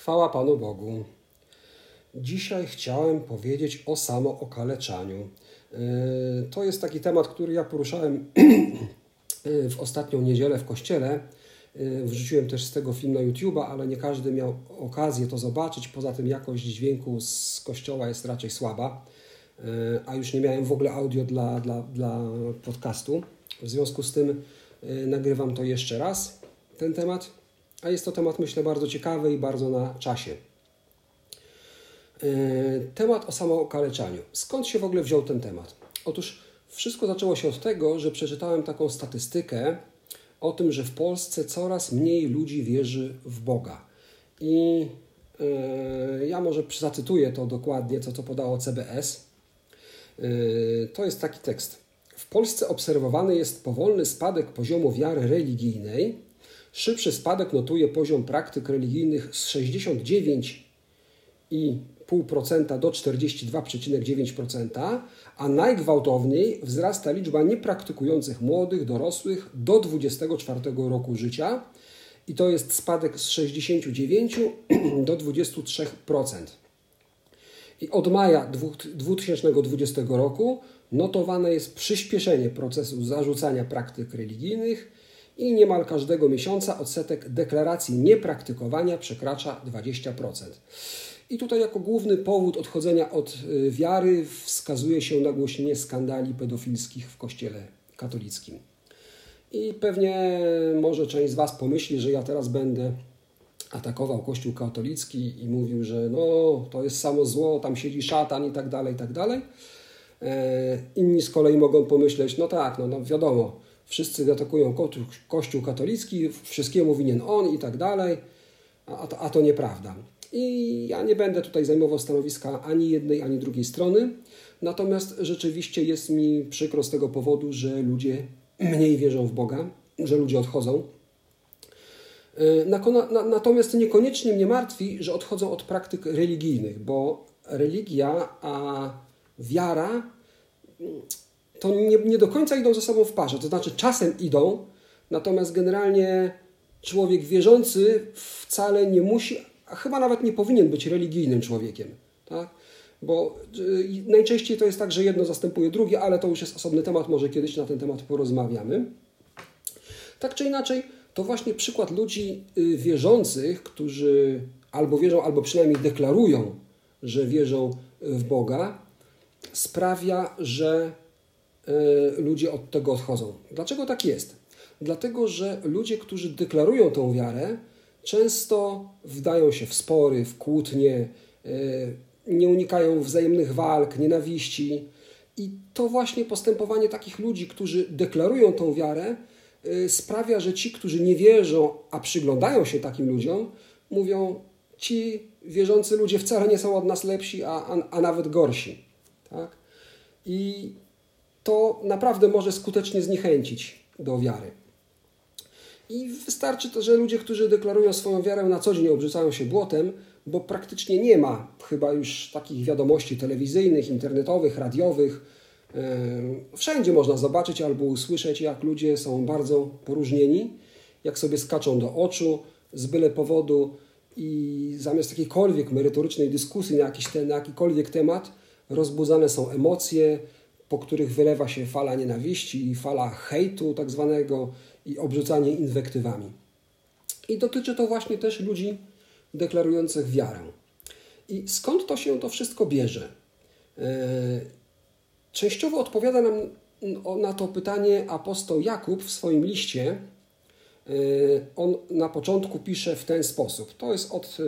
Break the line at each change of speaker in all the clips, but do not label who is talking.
Chwała Panu Bogu. Dzisiaj chciałem powiedzieć o samookaleczaniu. Yy, to jest taki temat, który ja poruszałem yy, w ostatnią niedzielę w kościele. Yy, wrzuciłem też z tego film na YouTube'a, ale nie każdy miał okazję to zobaczyć. Poza tym jakość dźwięku z kościoła jest raczej słaba, a już nie miałem w ogóle audio dla, dla, dla podcastu. W związku z tym nagrywam to jeszcze raz, ten temat. A jest to temat, myślę, bardzo ciekawy i bardzo na czasie. E, temat o samookaleczaniu. Skąd się w ogóle wziął ten temat? Otóż wszystko zaczęło się od tego, że przeczytałem taką statystykę o tym, że w Polsce coraz mniej ludzi wierzy w Boga. I yy, ja może zacytuję to dokładnie, co to podało CBS. Yy, to jest taki tekst. W Polsce obserwowany jest powolny spadek poziomu wiary religijnej Szybszy spadek notuje poziom praktyk religijnych z 69,5% do 42,9%, a najgwałtowniej wzrasta liczba niepraktykujących młodych dorosłych do 24 roku życia i to jest spadek z 69 do 23%. I od maja 2020 roku notowane jest przyspieszenie procesu zarzucania praktyk religijnych i niemal każdego miesiąca odsetek deklaracji niepraktykowania przekracza 20%. I tutaj jako główny powód odchodzenia od y, wiary wskazuje się nagłośnienie skandali pedofilskich w Kościele katolickim. I pewnie może część z Was pomyśli, że ja teraz będę atakował Kościół katolicki i mówił, że no to jest samo zło, tam siedzi szatan i tak dalej, i tak dalej. E, inni z kolei mogą pomyśleć, no tak, no, no wiadomo, wszyscy atakują Kościół katolicki, wszystkiemu winien on i tak dalej, a to, a to nieprawda. I ja nie będę tutaj zajmował stanowiska ani jednej, ani drugiej strony, natomiast rzeczywiście jest mi przykro z tego powodu, że ludzie mniej wierzą w Boga, że ludzie odchodzą. E, natomiast niekoniecznie mnie martwi, że odchodzą od praktyk religijnych, bo religia a wiara to nie, nie do końca idą ze sobą w parze. To znaczy czasem idą, natomiast generalnie człowiek wierzący wcale nie musi, a chyba nawet nie powinien być religijnym człowiekiem. Tak? Bo y, najczęściej to jest tak, że jedno zastępuje drugie, ale to już jest osobny temat, może kiedyś na ten temat porozmawiamy. Tak czy inaczej, to właśnie przykład ludzi y, wierzących, którzy albo wierzą, albo przynajmniej deklarują, że wierzą w Boga, sprawia, że ludzie od tego odchodzą. Dlaczego tak jest? Dlatego, że ludzie, którzy deklarują tą wiarę, często wdają się w spory, w kłótnie, e, nie unikają wzajemnych walk, nienawiści. I to właśnie postępowanie takich ludzi, którzy deklarują tą wiarę, e, sprawia, że ci, którzy nie wierzą, a przyglądają się takim ludziom, mówią: Ci wierzący ludzie wcale nie są od nas lepsi, a, a, a nawet gorsi. Tak? I to naprawdę może skutecznie zniechęcić do wiary. I wystarczy to, że ludzie, którzy deklarują swoją wiarę na co dzień obrzucają się błotem, bo praktycznie nie ma chyba już takich wiadomości telewizyjnych, internetowych, radiowych. Wszędzie można zobaczyć albo usłyszeć, jak ludzie są bardzo poróżnieni, jak sobie skaczą do oczu z byle powodu i zamiast jakiejkolwiek merytorycznej dyskusji na, jakiś na jakikolwiek temat rozbudzane są emocje, po których wylewa się fala nienawiści i fala hejtu tak zwanego i obrzucanie inwektywami. I dotyczy to właśnie też ludzi deklarujących wiarę. I skąd to się to wszystko bierze? E, częściowo odpowiada nam na to pytanie apostoł Jakub w swoim liście. E, on na początku pisze w ten sposób. To jest od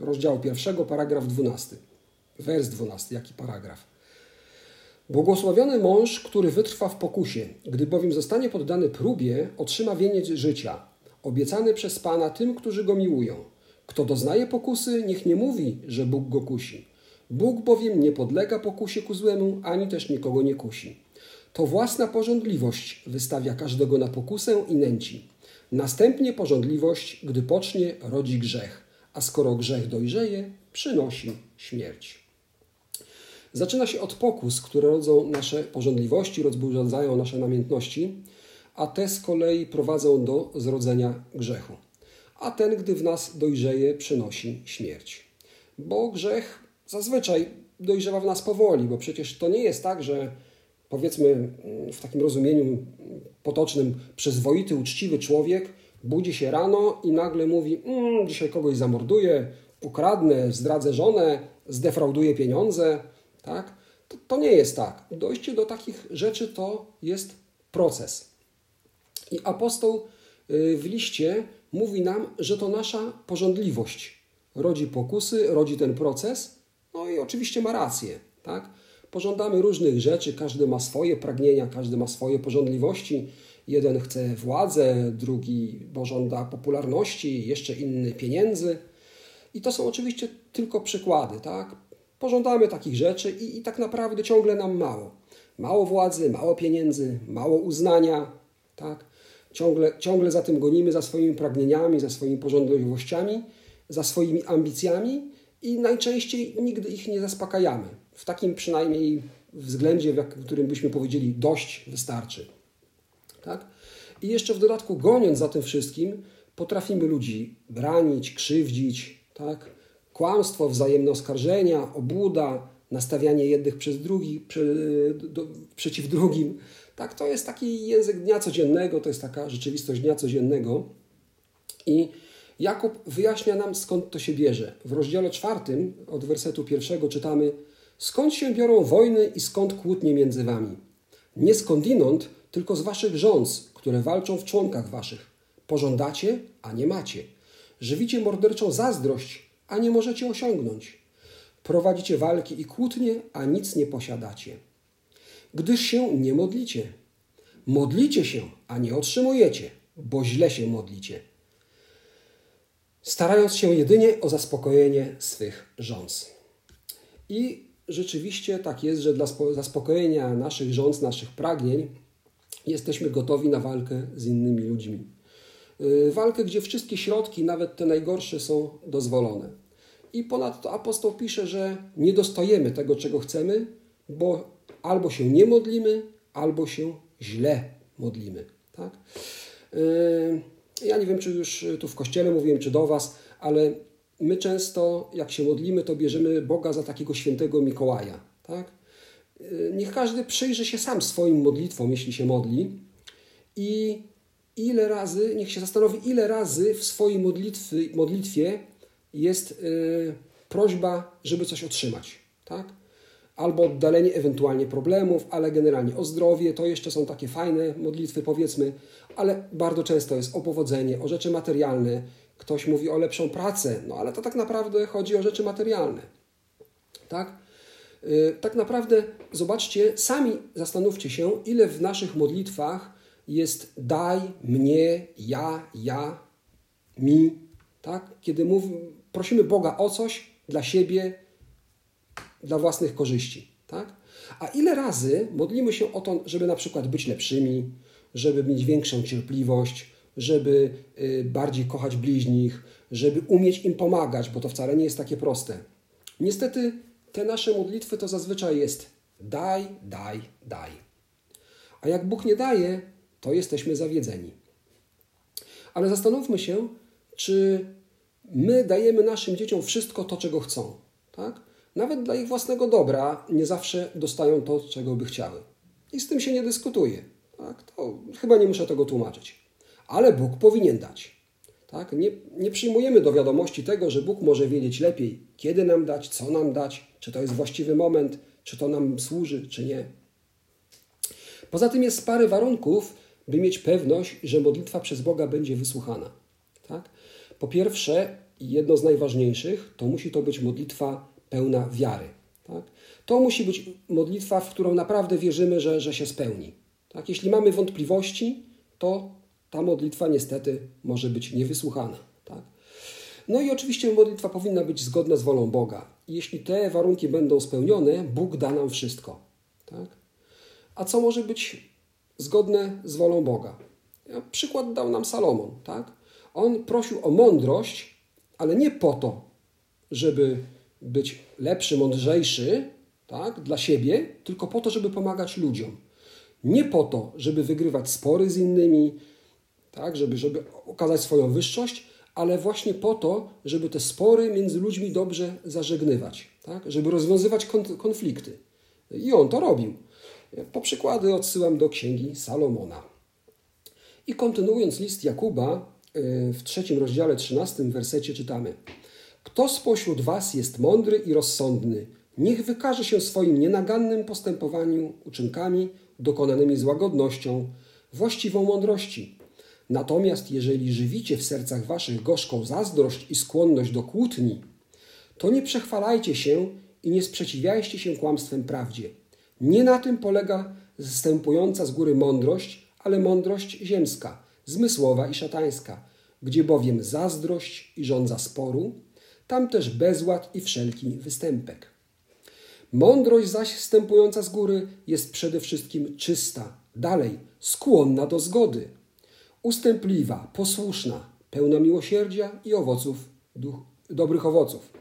e, rozdziału pierwszego, paragraf 12. Wers 12, jaki paragraf. Błogosławiony mąż, który wytrwa w pokusie, gdy bowiem zostanie poddany próbie, otrzyma wieniec życia, obiecany przez Pana tym, którzy go miłują. Kto doznaje pokusy, niech nie mówi, że Bóg go kusi. Bóg bowiem nie podlega pokusie ku złemu, ani też nikogo nie kusi. To własna porządliwość wystawia każdego na pokusę i nęci. Następnie porządliwość, gdy pocznie, rodzi grzech, a skoro grzech dojrzeje, przynosi śmierć. Zaczyna się od pokus, które rodzą nasze porządliwości, rozburzają nasze namiętności, a te z kolei prowadzą do zrodzenia grzechu. a ten, gdy w nas dojrzeje, przynosi śmierć. Bo grzech zazwyczaj dojrzewa w nas powoli, bo przecież to nie jest tak, że powiedzmy w takim rozumieniu potocznym przyzwoity, uczciwy człowiek budzi się rano i nagle mówi: mmm, Dzisiaj kogoś zamorduję, ukradnę, zdradzę żonę, zdefrauduję pieniądze. Tak? To, to nie jest tak. Dojście do takich rzeczy to jest proces. I apostoł y, w liście mówi nam, że to nasza porządliwość rodzi pokusy, rodzi ten proces, no i oczywiście ma rację. Tak? Pożądamy różnych rzeczy, każdy ma swoje pragnienia, każdy ma swoje porządliwości. Jeden chce władzę, drugi pożąda popularności, jeszcze inny pieniędzy. I to są oczywiście tylko przykłady. Tak? Pożądamy takich rzeczy i, i tak naprawdę ciągle nam mało. Mało władzy, mało pieniędzy, mało uznania. Tak? Ciągle, ciągle za tym gonimy, za swoimi pragnieniami, za swoimi pożądliwościami, za swoimi ambicjami i najczęściej nigdy ich nie zaspokajamy. W takim przynajmniej względzie, w którym byśmy powiedzieli dość wystarczy. Tak? I jeszcze w dodatku goniąc za tym wszystkim, potrafimy ludzi branić, krzywdzić, tak? Kłamstwo, wzajemne oskarżenia, obłuda, nastawianie jednych przez drugich, przy, do, przeciw drugim. Tak, to jest taki język dnia codziennego, to jest taka rzeczywistość dnia codziennego. I Jakub wyjaśnia nam, skąd to się bierze. W rozdziale czwartym, od wersetu pierwszego czytamy Skąd się biorą wojny i skąd kłótnie między wami? Nie skądinąd, tylko z waszych rząd, które walczą w członkach waszych. Pożądacie, a nie macie. Żywicie morderczą zazdrość, a nie możecie osiągnąć. Prowadzicie walki i kłótnie, a nic nie posiadacie. Gdyż się nie modlicie. Modlicie się, a nie otrzymujecie, bo źle się modlicie. Starając się jedynie o zaspokojenie swych rząd. I rzeczywiście tak jest, że dla zaspokojenia naszych rząd, naszych pragnień, jesteśmy gotowi na walkę z innymi ludźmi. Y, walkę, gdzie wszystkie środki, nawet te najgorsze, są dozwolone. I ponadto apostoł pisze, że nie dostajemy tego, czego chcemy, bo albo się nie modlimy, albo się źle modlimy. Tak? Y, ja nie wiem, czy już tu w kościele mówiłem, czy do Was, ale my często, jak się modlimy, to bierzemy Boga za takiego świętego Mikołaja. Tak? Y, niech każdy przyjrzy się sam swoim modlitwom, jeśli się modli, i ile razy, niech się zastanowi, ile razy w swojej modlitwy, modlitwie jest y, prośba, żeby coś otrzymać. Tak? Albo oddalenie ewentualnie problemów, ale generalnie o zdrowie, to jeszcze są takie fajne modlitwy, powiedzmy, ale bardzo często jest o powodzenie, o rzeczy materialne, Ktoś mówi o lepszą pracę, no ale to tak naprawdę chodzi o rzeczy materialne. Tak? Yy, tak naprawdę zobaczcie, sami zastanówcie się, ile w naszych modlitwach jest daj, mnie, ja, ja, mi. Tak? Kiedy mów, prosimy Boga o coś dla siebie, dla własnych korzyści. Tak? A ile razy modlimy się o to, żeby na przykład być lepszymi, żeby mieć większą cierpliwość, żeby y, bardziej kochać bliźnich, żeby umieć im pomagać, bo to wcale nie jest takie proste. Niestety te nasze modlitwy to zazwyczaj jest daj, daj, daj. A jak Bóg nie daje, to jesteśmy zawiedzeni. Ale zastanówmy się, czy my dajemy naszym dzieciom wszystko to, czego chcą. Tak? Nawet dla ich własnego dobra nie zawsze dostają to, czego by chciały. I z tym się nie dyskutuje. Tak? To chyba nie muszę tego tłumaczyć ale Bóg powinien dać. Tak? Nie, nie przyjmujemy do wiadomości tego, że Bóg może wiedzieć lepiej, kiedy nam dać, co nam dać, czy to jest właściwy moment, czy to nam służy, czy nie. Poza tym jest parę warunków, by mieć pewność, że modlitwa przez Boga będzie wysłuchana. Po pierwsze, jedno z najważniejszych, to musi to być modlitwa pełna wiary. Tak? To musi być modlitwa, w którą naprawdę wierzymy, że, że się spełni. Tak? Jeśli mamy wątpliwości, to ta modlitwa niestety może być niewysłuchana. Tak? No i oczywiście modlitwa powinna być zgodna z wolą Boga. Jeśli te warunki będą spełnione, Bóg da nam wszystko. Tak? A co może być zgodne z wolą Boga? Przykład dał nam Salomon. Tak? On prosił o mądrość, ale nie po to, żeby być lepszy, mądrzejszy tak, dla siebie, tylko po to, żeby pomagać ludziom. Nie po to, żeby wygrywać spory z innymi, tak, żeby, żeby okazać swoją wyższość, ale właśnie po to, żeby te spory między ludźmi dobrze zażegnywać, tak? żeby rozwiązywać konflikty. I on to robił. Po przykłady odsyłam do księgi Salomona. I kontynuując list Jakuba, w trzecim rozdziale, trzynastym wersecie czytamy: Kto spośród Was jest mądry i rozsądny, niech wykaże się swoim nienagannym postępowaniu, uczynkami dokonanymi z łagodnością, właściwą mądrości. Natomiast jeżeli żywicie w sercach waszych gorzką zazdrość i skłonność do kłótni, to nie przechwalajcie się i nie sprzeciwiajcie się kłamstwem prawdzie. Nie na tym polega zstępująca z góry mądrość, ale mądrość ziemska, zmysłowa i szatańska, gdzie bowiem zazdrość i rządza sporu, tam też bezład i wszelki występek. Mądrość zaś wstępująca z góry jest przede wszystkim czysta, dalej skłonna do zgody, ustępliwa, posłuszna, pełna miłosierdzia i owoców, duch, dobrych owoców,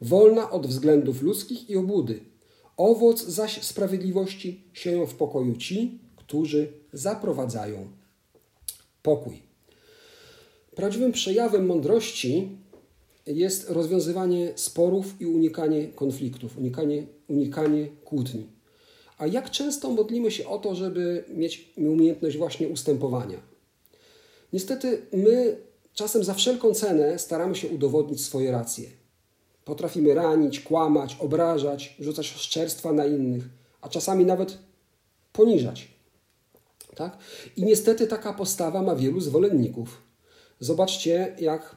wolna od względów ludzkich i obłudy. Owoc zaś sprawiedliwości sieją w pokoju ci, którzy zaprowadzają pokój. Prawdziwym przejawem mądrości jest rozwiązywanie sporów i unikanie konfliktów, unikanie, unikanie kłótni. A jak często modlimy się o to, żeby mieć umiejętność właśnie ustępowania? Niestety my czasem za wszelką cenę staramy się udowodnić swoje racje. Potrafimy ranić, kłamać, obrażać, rzucać oszczerstwa na innych, a czasami nawet poniżać. Tak? I niestety taka postawa ma wielu zwolenników. Zobaczcie, jak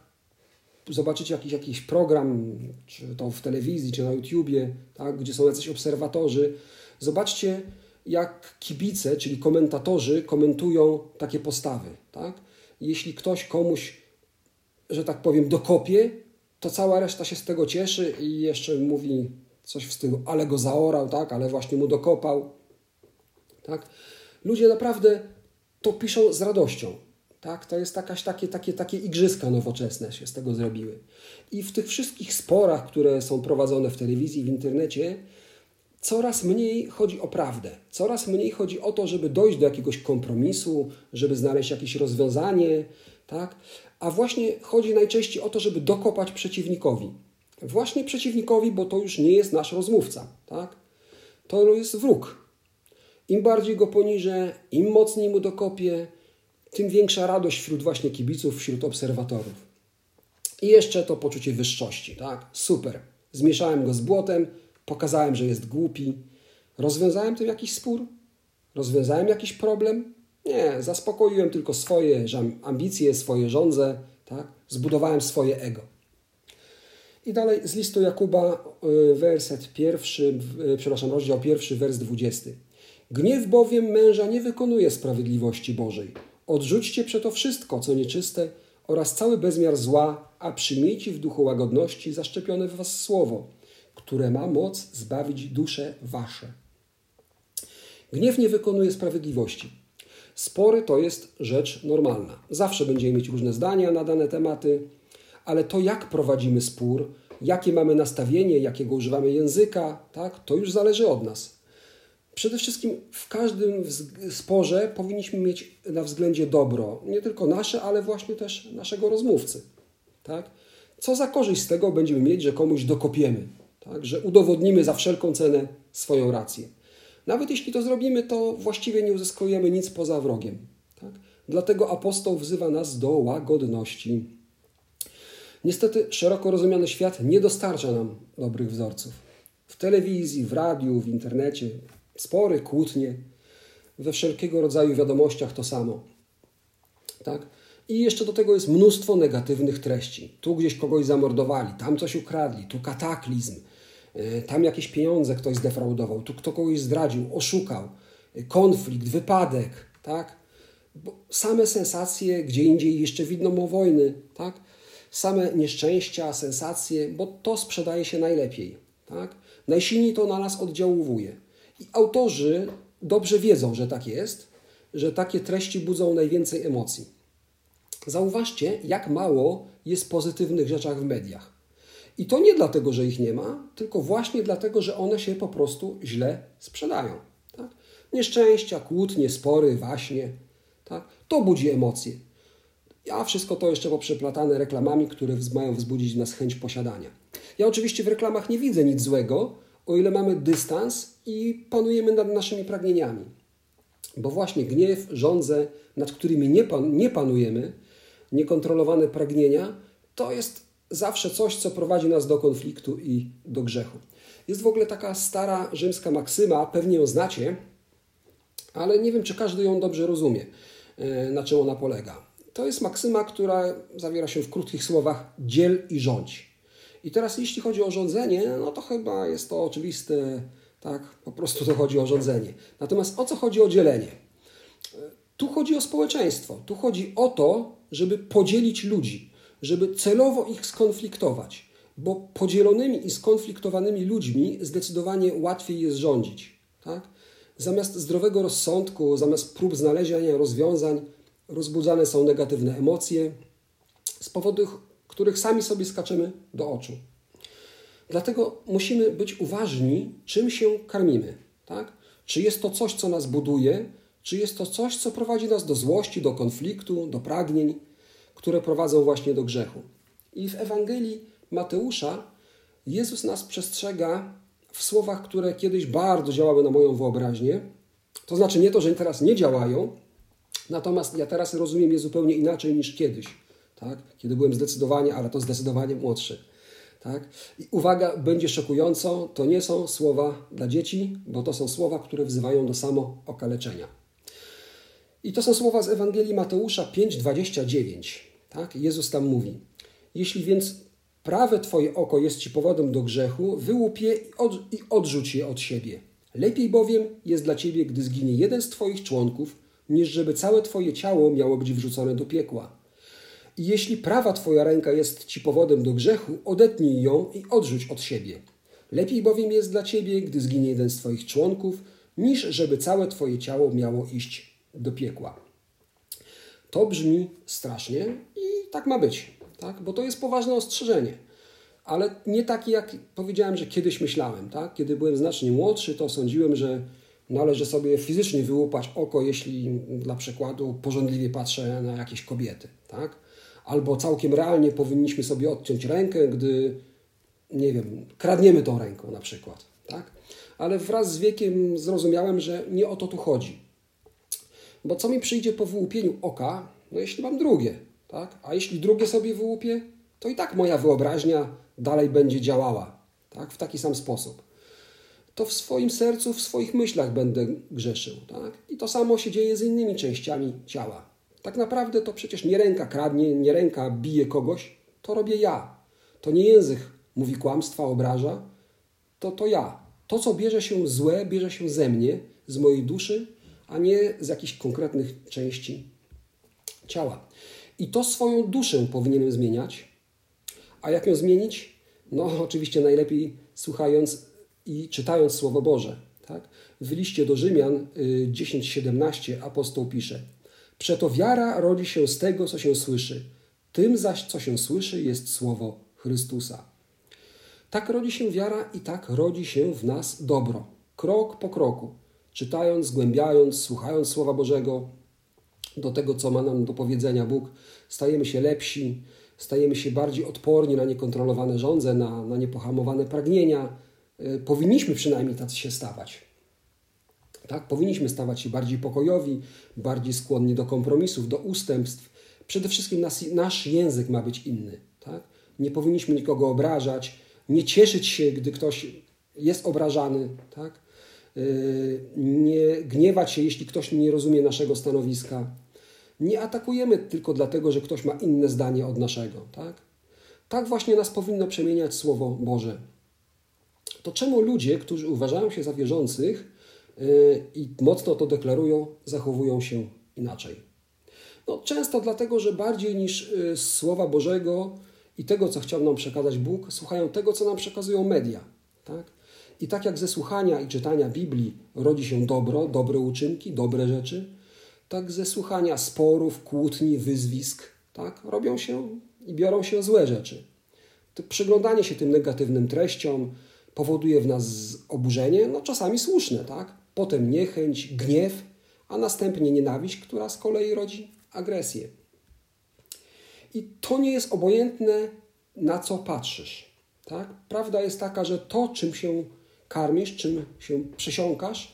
zobaczycie jakiś, jakiś program, czy to w telewizji, czy na YouTubie, tak, gdzie są jacyś obserwatorzy. Zobaczcie, jak kibice, czyli komentatorzy, komentują takie postawy. Tak? Jeśli ktoś komuś, że tak powiem, dokopie, to cała reszta się z tego cieszy i jeszcze mówi coś w stylu, ale go zaorał, tak, ale właśnie mu dokopał. Tak? Ludzie naprawdę to piszą z radością. Tak? To jest jakaś takie, takie, takie igrzyska nowoczesne się z tego zrobiły. I w tych wszystkich sporach, które są prowadzone w telewizji, w internecie, coraz mniej chodzi o prawdę. Coraz mniej chodzi o to, żeby dojść do jakiegoś kompromisu, żeby znaleźć jakieś rozwiązanie, tak? A właśnie chodzi najczęściej o to, żeby dokopać przeciwnikowi. Właśnie przeciwnikowi, bo to już nie jest nasz rozmówca, tak? To jest wróg. Im bardziej go poniżę, im mocniej mu dokopię, tym większa radość wśród właśnie kibiców, wśród obserwatorów. I jeszcze to poczucie wyższości, tak? Super. Zmieszałem go z błotem, pokazałem, że jest głupi. Rozwiązałem tym jakiś spór? Rozwiązałem jakiś problem? Nie, zaspokoiłem tylko swoje ambicje, swoje żądze, tak? Zbudowałem swoje ego. I dalej z listu Jakuba, y, werset pierwszy, y, przepraszam, rozdział pierwszy, wers dwudziesty. Gniew bowiem męża nie wykonuje sprawiedliwości Bożej. Odrzućcie przeto wszystko, co nieczyste oraz cały bezmiar zła, a przyjmijcie w duchu łagodności zaszczepione w was słowo, które ma moc zbawić dusze wasze. Gniew nie wykonuje sprawiedliwości. Spory to jest rzecz normalna. Zawsze będziemy mieć różne zdania na dane tematy, ale to jak prowadzimy spór, jakie mamy nastawienie, jakiego używamy języka, tak, to już zależy od nas. Przede wszystkim w każdym sporze powinniśmy mieć na względzie dobro, nie tylko nasze, ale właśnie też naszego rozmówcy. Tak? Co za korzyść z tego będziemy mieć, że komuś dokopiemy, tak? że udowodnimy za wszelką cenę swoją rację. Nawet jeśli to zrobimy, to właściwie nie uzyskujemy nic poza wrogiem. Tak? Dlatego apostoł wzywa nas do łagodności. Niestety szeroko rozumiany świat nie dostarcza nam dobrych wzorców. W telewizji, w radiu, w internecie, spory, kłótnie, we wszelkiego rodzaju wiadomościach to samo. Tak? I jeszcze do tego jest mnóstwo negatywnych treści. Tu gdzieś kogoś zamordowali, tam coś ukradli, tu kataklizm, e, tam jakieś pieniądze ktoś zdefraudował, tu kto kogoś zdradził, oszukał, e, konflikt, wypadek, tak? Bo same sensacje, gdzie indziej jeszcze widno wojny, tak? Same nieszczęścia, sensacje, bo to sprzedaje się najlepiej, tak? Najsilniej to na nas oddziałuje. I autorzy dobrze wiedzą, że tak jest, że takie treści budzą najwięcej emocji. Zauważcie, jak mało jest pozytywnych rzeczach w mediach. I to nie dlatego, że ich nie ma, tylko właśnie dlatego, że one się po prostu źle sprzedają. Tak? Nieszczęścia, kłótnie, spory, waśnie. Tak? To budzi emocje. a wszystko to jeszcze poprzeplatane reklamami, które mają wzbudzić w nas chęć posiadania. Ja oczywiście w reklamach nie widzę nic złego, o ile mamy dystans i panujemy nad naszymi pragnieniami. Bo właśnie gniew, żądze, nad którymi nie, pan, nie panujemy, niekontrolowane pragnienia, to jest zawsze coś, co prowadzi nas do konfliktu i do grzechu. Jest w ogóle taka stara rzymska maksyma, pewnie ją znacie, ale nie wiem, czy każdy ją dobrze rozumie, e, na czym ona polega. To jest maksyma, która zawiera się w krótkich słowach dziel i rządź. I teraz jeśli chodzi o rządzenie, no to chyba jest to oczywiste, tak, po prostu to chodzi o rządzenie. Natomiast o co chodzi o dzielenie? Tu chodzi o społeczeństwo. Tu chodzi o to, żeby podzielić ludzi, żeby celowo ich skonfliktować, bo podzielonymi i skonfliktowanymi ludźmi zdecydowanie łatwiej jest rządzić. Tak? Zamiast zdrowego rozsądku, zamiast prób znalezienia rozwiązań, rozbudzane są negatywne emocje, z powodu których sami sobie skaczemy do oczu. Dlatego musimy być uważni, czym się karmimy. Tak? Czy jest to coś, co nas buduje, czy jest to coś, co prowadzi nas do złości, do konfliktu, do pragnień, które prowadzą właśnie do grzechu. I w Ewangelii Mateusza Jezus nas przestrzega w słowach, które kiedyś bardzo działały na moją wyobraźnię. To znaczy nie to, że teraz nie działają, natomiast ja teraz rozumiem je zupełnie inaczej niż kiedyś, tak? kiedy byłem zdecydowanie, ale to zdecydowanie młodszy. Tak? I uwaga, będzie szokująco, to nie są słowa dla dzieci, bo to są słowa, które wzywają do samookaleczenia. I to są słowa z Ewangelii Mateusza 5:29. Tak? Jezus tam mówi: Jeśli więc prawe twoje oko jest ci powodem do grzechu, wyłup je i, od, i odrzuć je od siebie. Lepiej bowiem jest dla ciebie, gdy zginie jeden z twoich członków, niż żeby całe twoje ciało miało być wrzucone do piekła. I jeśli prawa twoja ręka jest ci powodem do grzechu, odetnij ją i odrzuć od siebie. Lepiej bowiem jest dla ciebie, gdy zginie jeden z twoich członków, niż żeby całe twoje ciało miało iść do piekła. To brzmi strasznie i tak ma być, tak? bo to jest poważne ostrzeżenie. Ale nie takie, jak powiedziałem, że kiedyś myślałem. Tak? Kiedy byłem znacznie młodszy, to sądziłem, że należy sobie fizycznie wyłupać oko, jeśli dla przykładu porządliwie patrzę na jakieś kobiety. Tak? Albo całkiem realnie powinniśmy sobie odciąć rękę, gdy, nie wiem, kradniemy tą ręką na przykład. Tak? Ale wraz z wiekiem zrozumiałem, że nie o to tu chodzi. Bo co mi przyjdzie po wyłupieniu oka, no jeśli mam drugie, tak? A jeśli drugie sobie wyłupię, to i tak moja wyobraźnia dalej będzie działała, tak? W taki sam sposób. To w swoim sercu, w swoich myślach będę grzeszył, tak? I to samo się dzieje z innymi częściami ciała. Tak naprawdę to przecież nie ręka kradnie, nie ręka bije kogoś, to robię ja. To nie język mówi kłamstwa, obraża, to to ja. To, co bierze się złe, bierze się ze mnie, z mojej duszy, a nie z jakichś konkretnych części ciała. I to swoją duszę powinienem zmieniać. A jak ją zmienić? No, oczywiście najlepiej słuchając i czytając Słowo Boże. Tak? W liście do Rzymian 10:17 y, apostoł pisze: Przeto wiara rodzi się z tego, co się słyszy. Tym zaś, co się słyszy, jest słowo Chrystusa. Tak rodzi się wiara i tak rodzi się w nas dobro, krok po kroku czytając, zgłębiając, słuchając Słowa Bożego, do tego, co ma nam do powiedzenia Bóg, stajemy się lepsi, stajemy się bardziej odporni na niekontrolowane żądze, na, na niepohamowane pragnienia. E, powinniśmy przynajmniej tacy się stawać. Tak? Powinniśmy stawać się bardziej pokojowi, bardziej skłonni do kompromisów, do ustępstw. Przede wszystkim nas, nasz język ma być inny. Tak? Nie powinniśmy nikogo obrażać, nie cieszyć się, gdy ktoś jest obrażany. Tak? Y, nie gniewać się, jeśli ktoś nie rozumie naszego stanowiska. Nie atakujemy tylko dlatego, że ktoś ma inne zdanie od naszego. Tak, tak właśnie nas powinno przemieniać Słowo Boże. To czemu ludzie, którzy uważają się za wierzących i mocno to deklarują, zachowują się inaczej? No, często dlatego, że bardziej niż y, Słowa Bożego i tego, co chciał nam przekazać Bóg, słuchają tego, co nam przekazują media. Tak? I tak jak ze słuchania i czytania Biblii rodzi się dobro, dobre uczynki, dobre rzeczy, tak ze słuchania sporów, kłótni, wyzwisk, tak, robią się i biorą się złe rzeczy. To przyglądanie się tym negatywnym treściom powoduje w nas oburzenie, no czasami słuszne, tak? Potem niechęć, gniew, a następnie nienawiść, która z kolei rodzi agresję. I to nie jest obojętne, na co patrzysz. Tak? Prawda jest taka, że to, czym się karmisz, czym się przesiąkasz,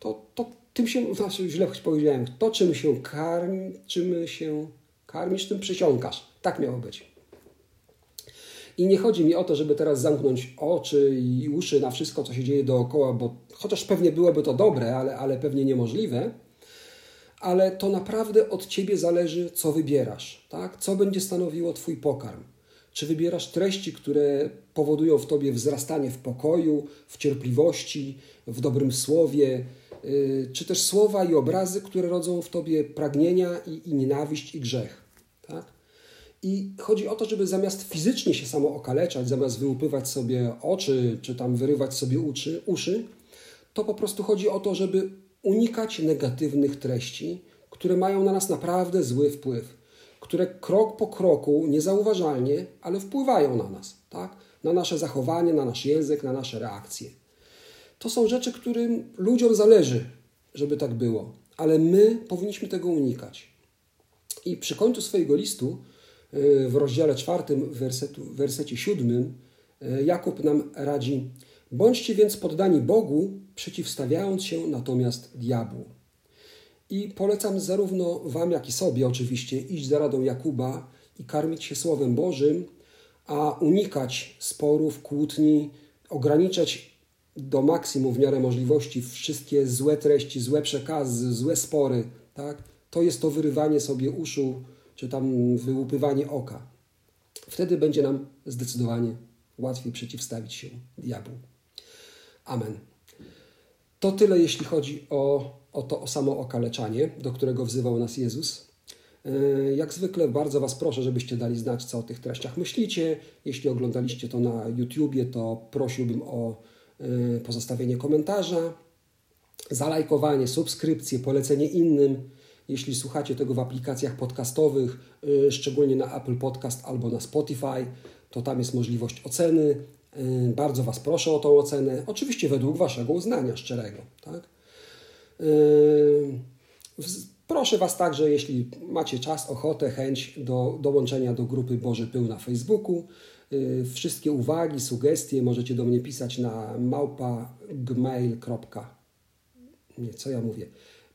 to, to tym się, znaczy źle powiedziałem, to czym się karmi, czym się karmisz, tym przesiąkasz. Tak miało być. I nie chodzi mi o to, żeby teraz zamknąć oczy i uszy na wszystko, co się dzieje dookoła, bo chociaż pewnie byłoby to dobre, ale, ale pewnie niemożliwe, ale to naprawdę od ciebie zależy, co wybierasz, tak? co będzie stanowiło Twój pokarm. Czy wybierasz treści, które powodują w tobie wzrastanie w pokoju, w cierpliwości, w dobrym słowie, yy, czy też słowa i obrazy, które rodzą w tobie pragnienia i, i nienawiść i grzech. I chodzi o to, żeby zamiast fizycznie się samo okaleczać, zamiast wyłupywać sobie oczy, czy tam wyrywać sobie uszy, uszy, to po prostu chodzi o to, żeby unikać negatywnych treści, które mają na nas naprawdę zły wpływ, które krok po kroku, niezauważalnie, ale wpływają na nas, tak? na nasze zachowanie, na nasz język, na nasze reakcje. To są rzeczy, którym ludziom zależy, żeby tak było, ale my powinniśmy tego unikać. I przy końcu swojego listu w rozdziale czwartym, wersetu, wersecie siódmym, y, Jakub nam radzi: Bądźcie więc poddani Bogu, przeciwstawiając się natomiast diabłu. I polecam zarówno Wam, jak i sobie oczywiście iść za radą Jakuba i karmić się Słowem Bożym, a unikać sporów, kłótni, ograniczać do maksimum w miarę możliwości wszystkie złe treści, złe przekazy, złe spory. Tak? To jest to wyrywanie sobie uszu czy tam wyłupywanie oka. Wtedy będzie nam zdecydowanie łatwiej przeciwstawić się diabłu. Amen. To tyle, jeśli chodzi o, o to o samo okaleczanie, do którego wzywał nas Jezus. E, jak zwykle bardzo Was proszę, żebyście dali znać, co o tych treściach myślicie. Jeśli oglądaliście to na YouTubie, to prosiłbym o e, pozostawienie komentarza, zalajkowanie, subskrypcję, polecenie innym. Jeśli słuchacie tego w aplikacjach podcastowych, y, szczególnie na Apple Podcast albo na Spotify, to tam jest możliwość oceny. Y, bardzo Was proszę o tą ocenę, oczywiście według Waszego uznania szczerego. Tak? Y, proszę Was także, jeśli macie czas, ochotę, chęć do dołączenia do grupy Boży Pył na Facebooku. Wszystkie uwagi, sugestie możecie do mnie pisać na małpa.gmail.com. Nie, co ja mówię?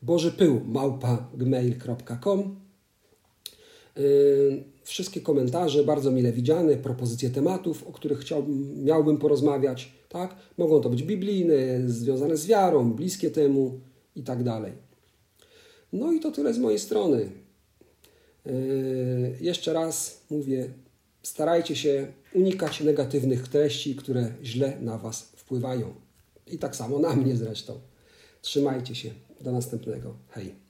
Bożypył małpa gmail.com y, Wszystkie komentarze bardzo mile widziane, propozycje tematów, o których chciałbym, miałbym porozmawiać, tak? Mogą to być biblijne, związane z wiarą, bliskie temu i tak dalej. No i to tyle z mojej strony. Yy, jeszcze raz mówię, starajcie się unikać negatywnych treści, które źle na Was wpływają. I tak samo na mnie zresztą. Trzymajcie się. Do następnego. Hej.